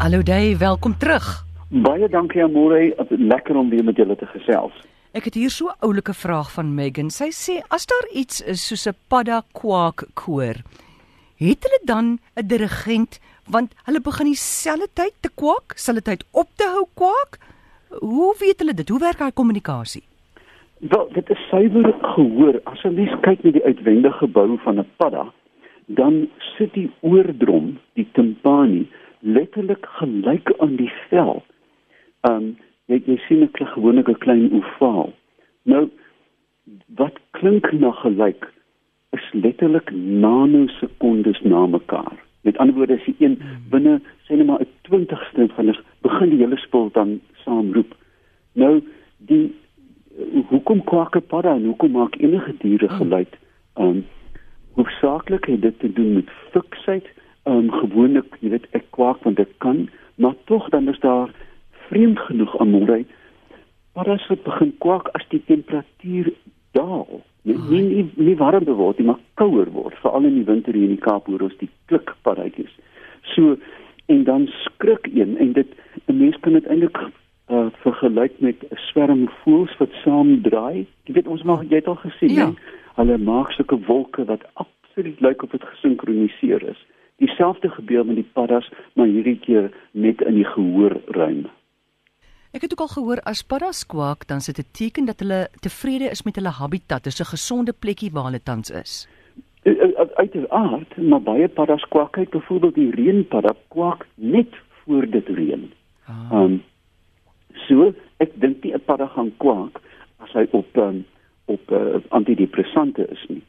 Hallo Dave, welkom terug. Baie dankie Amore, lekker om weer met julle te gesels. Ek het hier so 'n oulike vraag van Megan. Sy sê as daar iets is soos 'n padda kwak koor, het hulle dan 'n dirigent want hulle begin dieselfde tyd te kwak, selfde tyd op te hou kwak? Hoe weet hulle dit? Hoe werk daai kommunikasie? Wel, dit is suiwer gehoor. As 'n mens kyk na die uitwendige bou van 'n padda, dan sit die oordrom, die timpani, letterlik gelyk aan die vel. Um jy jy sien 'n gewone klein ovaal. Nou wat klink na gelyk is letterlik nanosekondes na mekaar. Met ander woorde as jy een binne sê net maar 'n 20ste van die begin die hele spul dan saamroep. Nou die hoekom kwak 'n padda en hoekom maak enige diere geluid? Um hoofsaaklik het dit te doen met fiksheid. Um gewoonlik, jy weet, ek kwak want dit kan, maar tog dan is daar vreemd genoeg aan môre. Paddas wat begin kwak as die temperatuur daal. Nie nie nie, nie warmer word nie, maar kouer word, veral in die winter hier in die Kaap hoor ons die klikpaddatjies. So en dan skrik een en dit 'n mens kan dit eintlik uh, vergelyk met 'n swerm voëls wat saam draai. Jy weet ons mag jy het al gesien, ja. hulle maak sulke wolke wat absoluut lyk of dit gesinkroniseer is. Dieselfde gebeur met die paddas, maar hierdie keer net in die gehoorruim. Ek het ook al gehoor as paddas kwak, dan sit dit teken dat hulle tevrede is met hulle habitat, dis 'n gesonde plekkie waar hulle tans is. Uiteraard, maar baie paddas kwak, kyk byvoorbeeld die reënpadda kwak net voor dit reën. Ah. Um, So, ek dink nie 'n padda gaan kwak as hy op um, op uh, antidepressante is nie.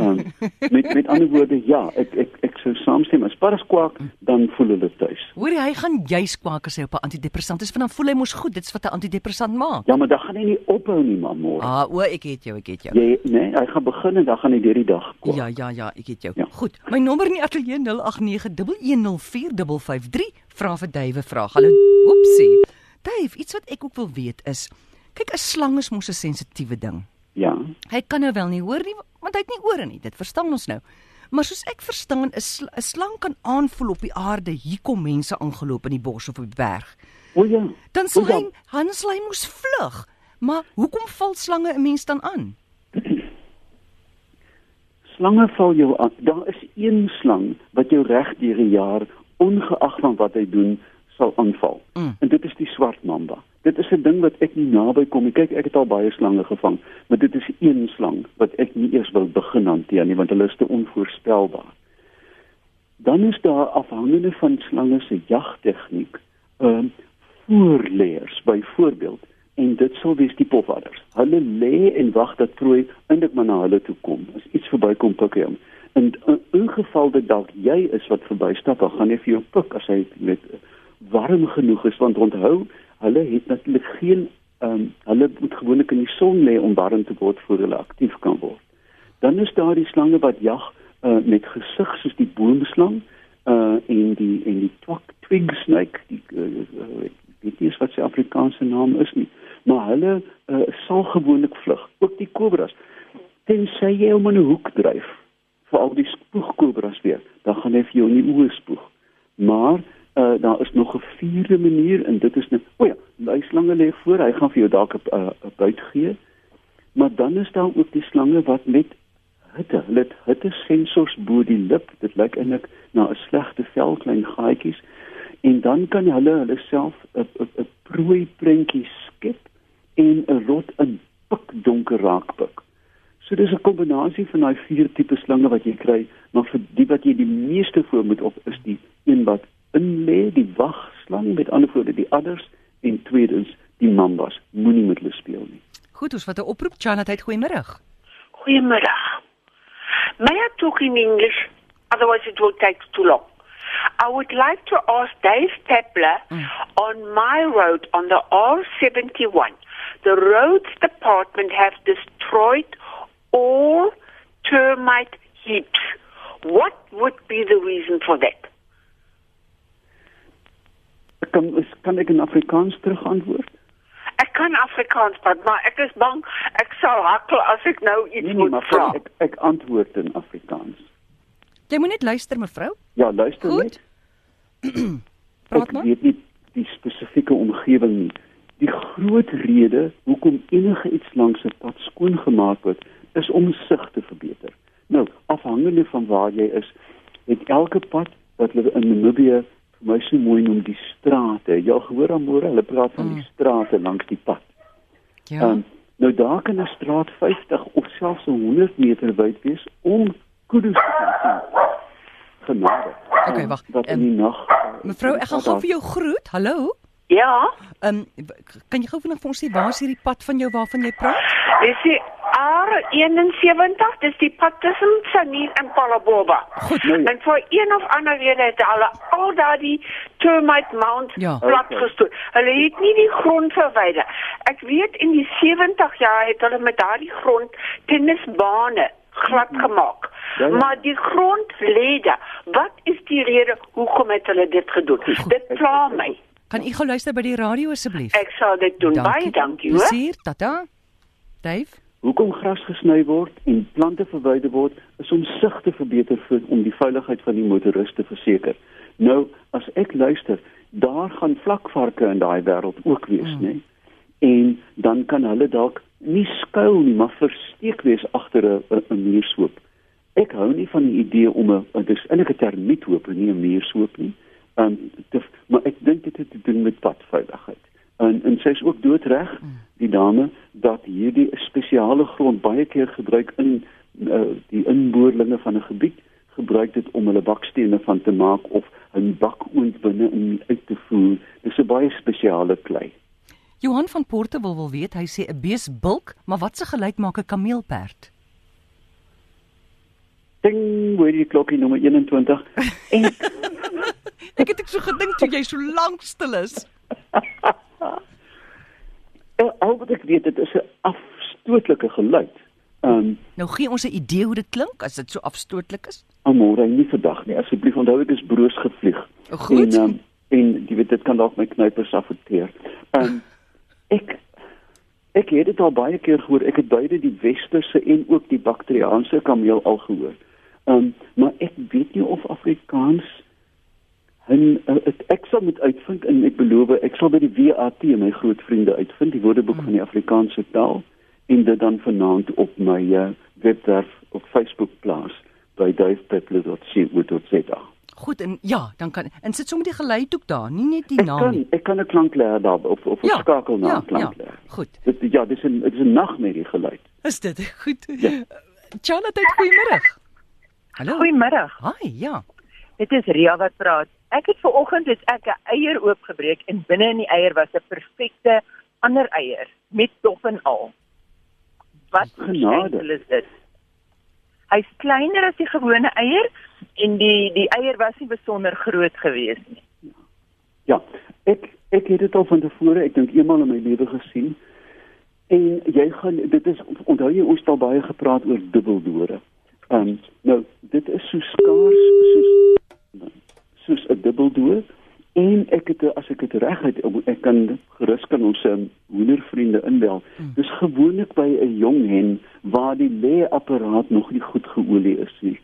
Um, met met ander woorde, ja, ek ek ek sou saamstem as paddas kwak, dan voel hulle tuis. Hoor jy, hy gaan juis kwak as hy op 'n antidepressant is, want dan voel hy mos goed, dit's wat 'n antidepressant maak. Ja, maar dan gaan hy nie ophou nie, mamma. Ah, o, ek het jou, ek het jou. Jy nee, hy gaan begin en dan gaan hy deur die dag kwak. Ja, ja, ja, ek het jou. Ja. Goed. My nommer in die ateljee 0891104553 vra vir Duwe vraag. Hallo. Oepsie. Dave, iets wat ek ook wil weet is, kyk 'n slang is mos 'n sensitiewe ding. Ja. Hy kan nou wel nie hoor nie, want hy het nie ore nie. Dit verstaan ons nou. Maar soos ek verstaan, 'n sl slang kan aanvoel op die aarde, hier kom mense aangeloop in die bos of op die berg. O ja. Dan sal hy, Hans lê moes vlug. Maar hoekom val slange 'n mens dan aan? Slange val jou aan. Daar is een slang wat jou reg deur die jaar ongeag van wat hy doen sal aanval. Mm. En dit is die swart mamba. Dit is 'n ding wat ek nie naby kom nie. Kyk, ek het al baie slange gevang, maar dit is een slang wat ek nie eers wil begin hanteer nie want hulle is te onvoorspelbaar. Dan is daar afhangende van slange se jagtegniek, ehm um, voorleers byvoorbeeld en dit sal wees die pofadders. Hulle lê en wag dat prooi eintlik maar na hulle toe kom. As iets verbykom pik hy hom. En in geval dat dalk jy is wat verbystap, dan gaan hy vir jou pik as hy met warm genoeg is want onthou hulle het natuurlik geen ehm um, hulle moet gewoonlik in die son lê om warm te word voor hulle aktief kan word. Dan is daar die slange wat jag uh, met gesig soos die boomslang uh en die en die twak twig snake die uh, dit is wat sy Afrikaanse naam is nie maar hulle uh, sal gewoonlik vlug ook die kobras tensy jy hom in 'n hoek dryf vir al die spoegkobras weer dan gaan hy vir jou in die oë spoeg maar uh, daar is nog 'n vierde manier en dit is net o ja, luislange lê voor, hy gaan vir jou dalk 'n uh, buit gee. Maar dan is daar ook die slange wat met hitte, hulle het hitte sensors bo die lip. Dit lyk eintlik na 'n slegte vel klein gaatjies en dan kan hulle hulle self 'n prooi prentjie skep en 'n rot in pikdonker raak pik. So dis 'n kombinasie van daai vier tipe slange wat jy kry, maar vir die wat jy die meeste voor moet op is die een wat in lê die wagslang met ander woorde die adders en tweedens die mambas moenie met hulle speel nie. Goed, ons wat 'n oproep Chanatheid goeiemôre. Goeiemôre. May I talk in English? Otherwise it will take too long. I would like to ask Dave Pepler mm. on my road on the R71. The roads department have destroyed all termite heaps. What would be the reason for that? Kan kan ek in Afrikaans terugantwoord? Ek kan Afrikaans, maar ek is bang ek sal hakkel as ek nou iets nee, nee, moet vra. Ek ek antwoord in Afrikaans. Jy moet net luister mevrou. Ja, luister Goed. net. Praat maar. Ek weet nie die spesifieke omgewing nie. Die groot rede hoekom enige iets langs 'n pad skoongemaak word, is om sig te verbeter. Nou, afhangende van waar jy is, het elke pad wat hulle in Namibië vir my so mooi noem die strate. Jy gehoor aan môre, hulle praat van die strate langs die pad. Ja. Um, nou daar kan 'n straat 50 of selfs 100 meter wyd wees om kudu's te sien. Genade. Okay, Um, wag. Um, uh, Mevrou, ek gaan gou vir jou groet. Hallo. Ja, Ehm um, kan jy gou vinnig vir ons sê waar is hierdie pad van jou waarvan jy praat? dis die R71, dis die pad tussen Sanil en Palaboba. Goed. Ja. En vir een of ander rede het hulle al daardie termite mound Ja. plat gestoot. Hulle het nie die grond verwyder. Ek weet in die 70 jaar het hulle met daardie grond tennisbane glad gemaak. Ja, ja. Maar die grond lê daar. Wat is die rede hoekom het hulle dit gedoen? Dit pla my. Kan u gou luister by die radio asseblief? Ek sal dit doen. Baie dankie, hoor. Plesier, tata. Dave. Hoekom gras gesny word en plante verwyder word is om sig te verbeter vir om die veiligheid van die motoris te verseker. Nou, as ek luister, daar gaan vlakvarke in daai wêreld ook wees, mm. nê? En dan kan hulle dalk nie skuil nie, maar versteek wees agter 'n muurshoop. Ek hou nie van die idee om 'n dis eintlik 'n termiethoop, nie 'n muurshoop nie. Um, te, maar ek dink dit het te doen met padveiligheid. En en sy is ook doodreg, die dame, dat hierdie spesiale grond baie keer gebruik in uh, die inboorlinge van 'n gebied gebruik dit om hulle bakstene van te maak of 'n bakoond binne in uit te voer. Dis 'n baie spesiale klei. Johan van Porte wil wil weet, hy sê 'n bees bulk, maar wat se geluid maak 'n kameelperd? Ding, hoor jy die klokkie nommer 21? En Ek het ek so gedink toe jy so lank stil is. al wat ek weet, dit is 'n afstootlike geluid. Um Nou gee ons 'n idee hoe dit klink as dit so afstootlik is. Amore, nie vandag nie. Asseblief onthou ek is broos gevlieg. O, goed. En um, en jy weet dit kan dalk my knypers afekteer. Um ek ek het dit al baie keer gehoor. Ek het beide die westerse en ook die bakteriaanse kameel al gehoor. Um maar ek weet nie of Afrikaans en uh, ek sal moet uitvind en ek beloof ek sal by die WAT my groot vriende uitvind die woordeboek van die Afrikaanse taal en dit dan vanaand op my uh, webwerf op Facebook plaas by duifpeppler.co.za. Goed en ja, dan kan en sit sommer die geluid ook daar, nie net die Ek naam kan nie. ek kan 'n klanklêer daar op of 'n Ja, skakel na ja, 'n klanklêer. ja, goed. Dit ja, dis 'n dit is 'n nagmerrie geluid. Is dit goed? Ja. Charlotte, goeiemôre. Hallo. Goeiemiddag. Hi, ja. Dit is Ria wat praat. Ek het ver oggend het ek 'n eier oopgebreek en binne in die eier was 'n perfekte ander eier met dop en al. Wat Genade. is dit? Hy's kleiner as die gewone eier en die die eier was nie besonder groot gewees nie. Ja, ek ek het dit al van tevore, ek dink eenmal in my lewe gesien. En jy gaan dit is onthou jy ons het al baie gepraat oor dubbeldore. Ehm um, nou, dit is so skaars soos soos 'n dubbeldoor en ek het as ek dit reg het ek kan gerus kan ons um, hoendervriende inbel. Hmm. Dis gewoonlik by 'n jong hen waar die lê-apparaat nog nie goed geolie is nie.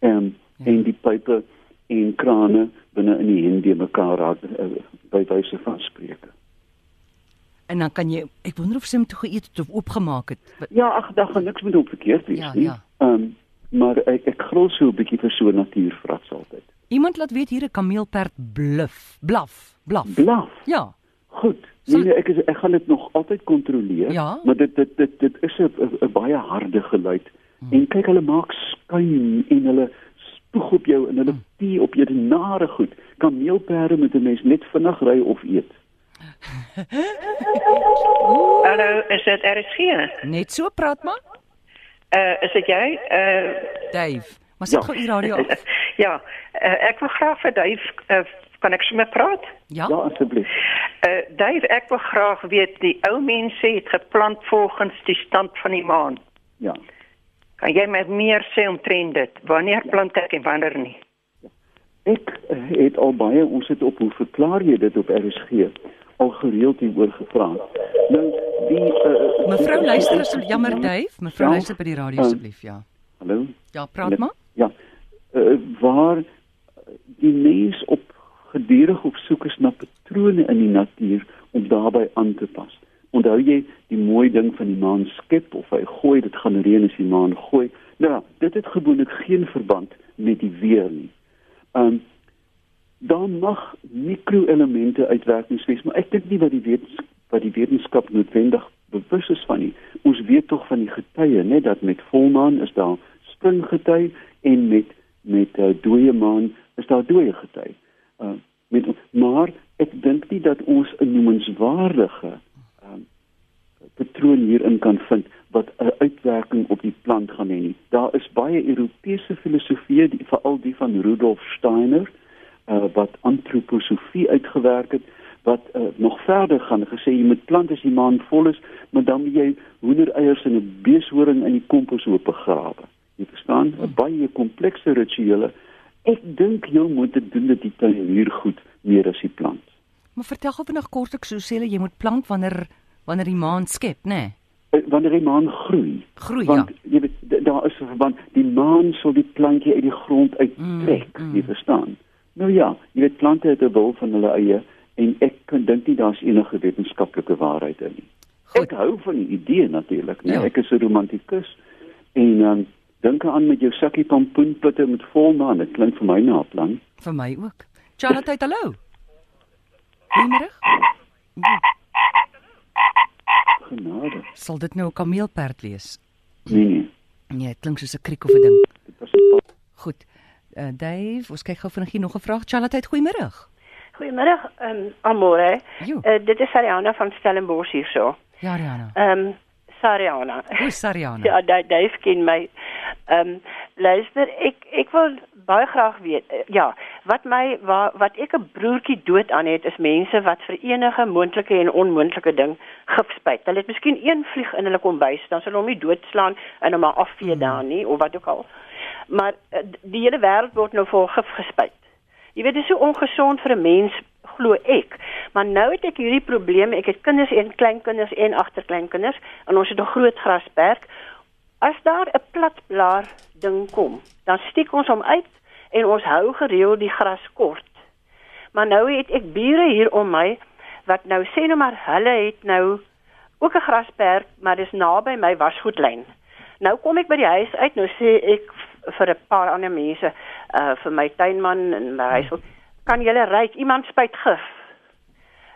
Ehm um, en die pype en krane binne in die hen die mekaar raak uh, by wyse van spreuke. En dan kan jy ek wonder of sy hom toe geëet het of oopgemaak het. Ja, ag, daar gaan niks met hom verkeerd wees Ja, nie. ja. Ehm um, maar ek ek gril so 'n bietjie vir so natuurvrats altyd. Iemand laat weet hier 'n kameelperd bluf, blaf, blaf. Blaf. Ja. Goed. Nee, nee, ek is ek gaan dit nog altyd kontroleer, Ja? maar dit dit dit dit is 'n baie harde geluid. Hmm. En kyk hulle maak skuim en hulle spoeg op jou en hulle Hmm. pie op jou die nare goed. Kameelperde moet 'n mens net vinnig ry of eet. Hallo, is dit RSG? Net so praat maar. Uh is dit jy? Uh Dave, maar sit Ja. gou die radio af. ja, uh, ek wil graag vir Dave uh, kan ek sommer praat? Ja? Ja, asseblief. Uh Dave, ek wil graag weet die ou mense het geplant volgens die stand van die maan. Ja. Kan jy my meer sê omtrent dit? Wanneer plant ek en wanneer nie? Ek eh, het al baie ons het op hoe verklaar jy dit op RSG al gereeld hieroor gevra. Nou die uh, Mevrou luister asseblief, jammer Dave, mevrou Ja. luister by die radio asseblief, ja. Hallo. Ja, praat maar. Ja. Uh, waar die mens op gedurig op soek is na patrone in die natuur om daarbey aan te pas. Onthou jy die mooi ding van die maan skep of hy gooi dit gaan reën as die maan gooi. Nou, dit het gewoonlik geen verband met die weer nie. Um dan mag mikroelemente uitwerkings wees, maar ek dink nie wat die wetenskap wat die wetenskap noodwendig bewus is van nie. Ons weet tog van die getye, net dat met volmaan is daar springgety en met met uh, dooie maan is daar dooie gety. Uh met maar ek dink nie dat ons 'n noemenswaardige um, patroon hierin kan vind wat 'n uitwerking op die plant gaan hê nie. Daar is baie Europese filosofieë, veral die van Rudolf Steiner, uh, wat antroposofie uitgewerk het wat uh, nog verder gaan gesê jy moet plant as die maan vol is, maar dan moet jy hoendereiers en 'n beeshoring in die kompos oop begrawe. Jy verstaan? Hmm. Baie komplekse rituele. Ek dink jy moet dit doen dat die tuinier goed meer as die plant. Maar vertel gou vinnig kortliks hoe sê hulle jy moet plant wanneer wanneer die maan skep, nê? Nee? Wanneer die maan groei. Groei want, ja. Jy weet daar is 'n verband. Die maan sal die plantjie uit die grond uittrek, mm, mm. jy verstaan? Nou ja, jy weet plante het 'n wil van hulle eie en ek kan dink nie daar's enige wetenskaplike waarheid in nie. Goed. Ek hou van die idee natuurlik, nee, ja. ek is 'n romantikus en um, dink aan met jou sakkie pompoenputte met volmaan, dit klink vir my na 'n plan. Vir my ook. Charlotte, hallo. Goeiemôre. Genade. Sal dit nou 'n kameelperd wees? Nee nee. Nee, dit klink soos 'n kriek of 'n ding. Goed. Uh, Dave, ons kyk gou vinnig nog 'n vraag. Charlotte, goeiemôre. Goeiemôre, ehm um, Amore. Uh, dit is Ariana van Stellenbosch hierso. Ja, Ariana. Ehm um, Sariana. Hoe Sariana? ja, Dave ken my. Ehm um, luister, ek ek wil baie graag weet. Uh, ja, wat my wa, wat ek 'n broertjie dood aan het is mense wat vir enige moontlike en onmoontlike ding gif spuit. Hulle het miskien een vlieg in hulle kombuis, dan sal hulle hom nie doodslaan en hom maar afvee mm. daar nie of wat ook al. Maar uh, die hele wêreld word nou vol gif gespuit. Jy weet dit is so ongesond vir 'n mens glo ek. Maar nou het ek hierdie probleem, ek het kinders en kleinkinders en agterkleinkinders en ons het 'n groot grasperk. As daar 'n platblaar ding kom, dan steek ons hom uit en ons hou gereeld die gras kort. Maar nou het ek bure hier om my wat nou sê nou maar hulle het nou ook 'n grasperk, maar dis naby my wasgoedlyn. Nou kom ek by die huis uit, nou sê ek vir 'n paar ander mense, uh vir my tuinman en my huis, kan julle ryk iemand spuit gif?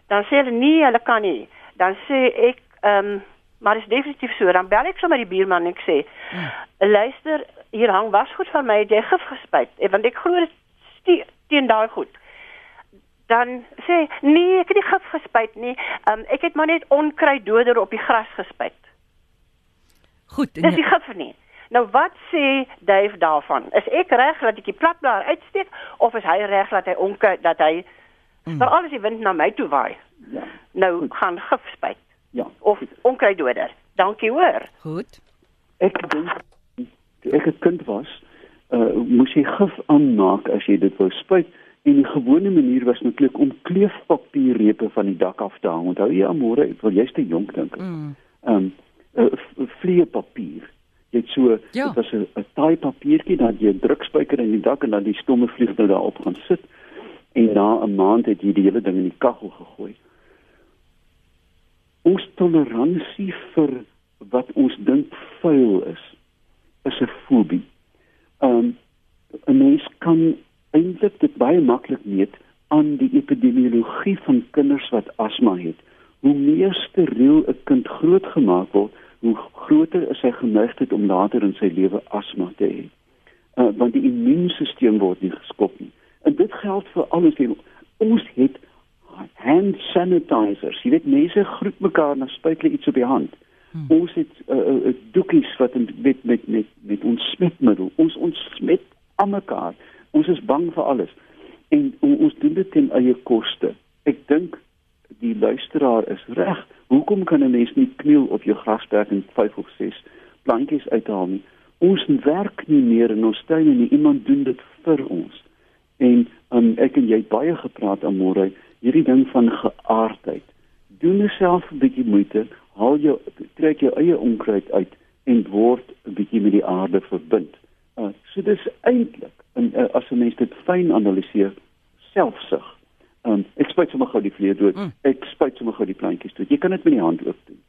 Dan sê hulle nee, hulle kan nie. Dan sê ek ehm um, maar is definitief so. Dan bel ek sommer die buurman en ek sê, hmm. luister, hier hang wasgoed van my, jy gif gespuit. En want ek glo dit teen daai goed. Dan sê nee, ek het nie gif gespuit nie. Um, ek het maar net onkruiddoder op die gras gespuit. Goed. Dis die gif nie. Nou wat sê Dave daarvan? Is ek reg dat ek die platblaar uitsteek of is hy reg dat hy onke dat hy mm. vir alles die wind na my toe waai? Ja. Nou Goed. gaan gif spuit. Ja. Of onkruiddoder. Dankie hoor. Goed. Ek dink ek het kind was, uh, moes jy gif aanmaak as jy dit wou spuit. En die gewone manier was netlik om kleefpapierrepe van die dak af te hang. Onthou jy môre, ek wil jy's te jonk dink. Mm. Ehm um, uh, vlieëpapier jy het so ja. dit was 'n 'n taai papiertjie dan jy 'n drukspyker in die dak en dan die stomme vlieg nou daarop gaan sit en na 'n maand het jy die hele ding in die kaggel gegooi. Ons toleransie vir wat ons dink vuil is is 'n fobie. Um 'n mens kan eintlik dit baie maklik meet aan die epidemiologie van kinders wat asma het. Hoe meer steriel 'n kind grootgemaak word, hoe groter is sy geneigtheid om later in sy lewe asma te hê. Uh, want die immuunstelsel word nie geskop nie. En dit geld vir hier. Ons het hand sanitizers. Jy weet mense groet mekaar na spuit hulle iets op die hand. Hmm. Ons het uh, uh, doekies wat met met met met ons smetmiddel. Ons ons smet aan mekaar. Ons is bang vir alles. En ons doen dit ten eie koste. Ek dink die luisteraar is reg. Hoekom kan 'n mens nie kniel op jou grasperk en 5 of 6 plantjies uithaal nie? Ons werk nie meer in ons tuine nie. Iemand doen dit vir ons. En um, ek en jy het baie gepraat aan môre hierdie ding van geaardheid. Doen jouself 'n bietjie moeite, haal jou trek jou eie onkruid uit en word 'n bietjie met die aarde verbind. Uh, so dis eintlik en uh, as 'n mens dit fyn analiseer, selfsug um, ek spuit sommer gou die vleer dood. Mm. Ek spuit sommer gou die plantjies dood. Jy kan dit met die hand ook doen.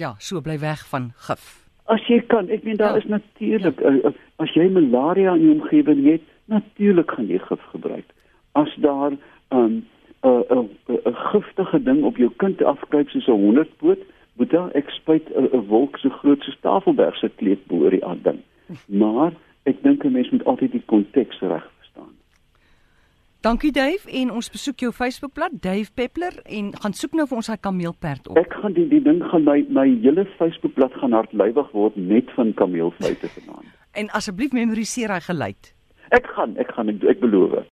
Ja, so bly weg van gif. As jy kan, ek meen daar ja. is natuurlik ja. uh, as jy malaria in jou omgewing het, natuurlik gaan jy gif gebruik. As daar 'n um, 'n 'n giftige ding op jou kind afkruip soos 'n honderdpoot, moet daar ek spuit 'n wolk so groot soos Tafelberg se kleed bo oor die aan ding. Maar ek dink 'n mens moet altyd die konteks reg verstaan. Dankie Dave en ons besoek jou Facebookblad Dave Peppler en gaan soek nou vir ons daai kameelperd op. Ek gaan die die ding gaan my my hele Facebookblad gaan hardlywig word net van kameelfeite vanaand. en asseblief memoriseer hy geluid. Ek gaan ek gaan ek, ek beloof.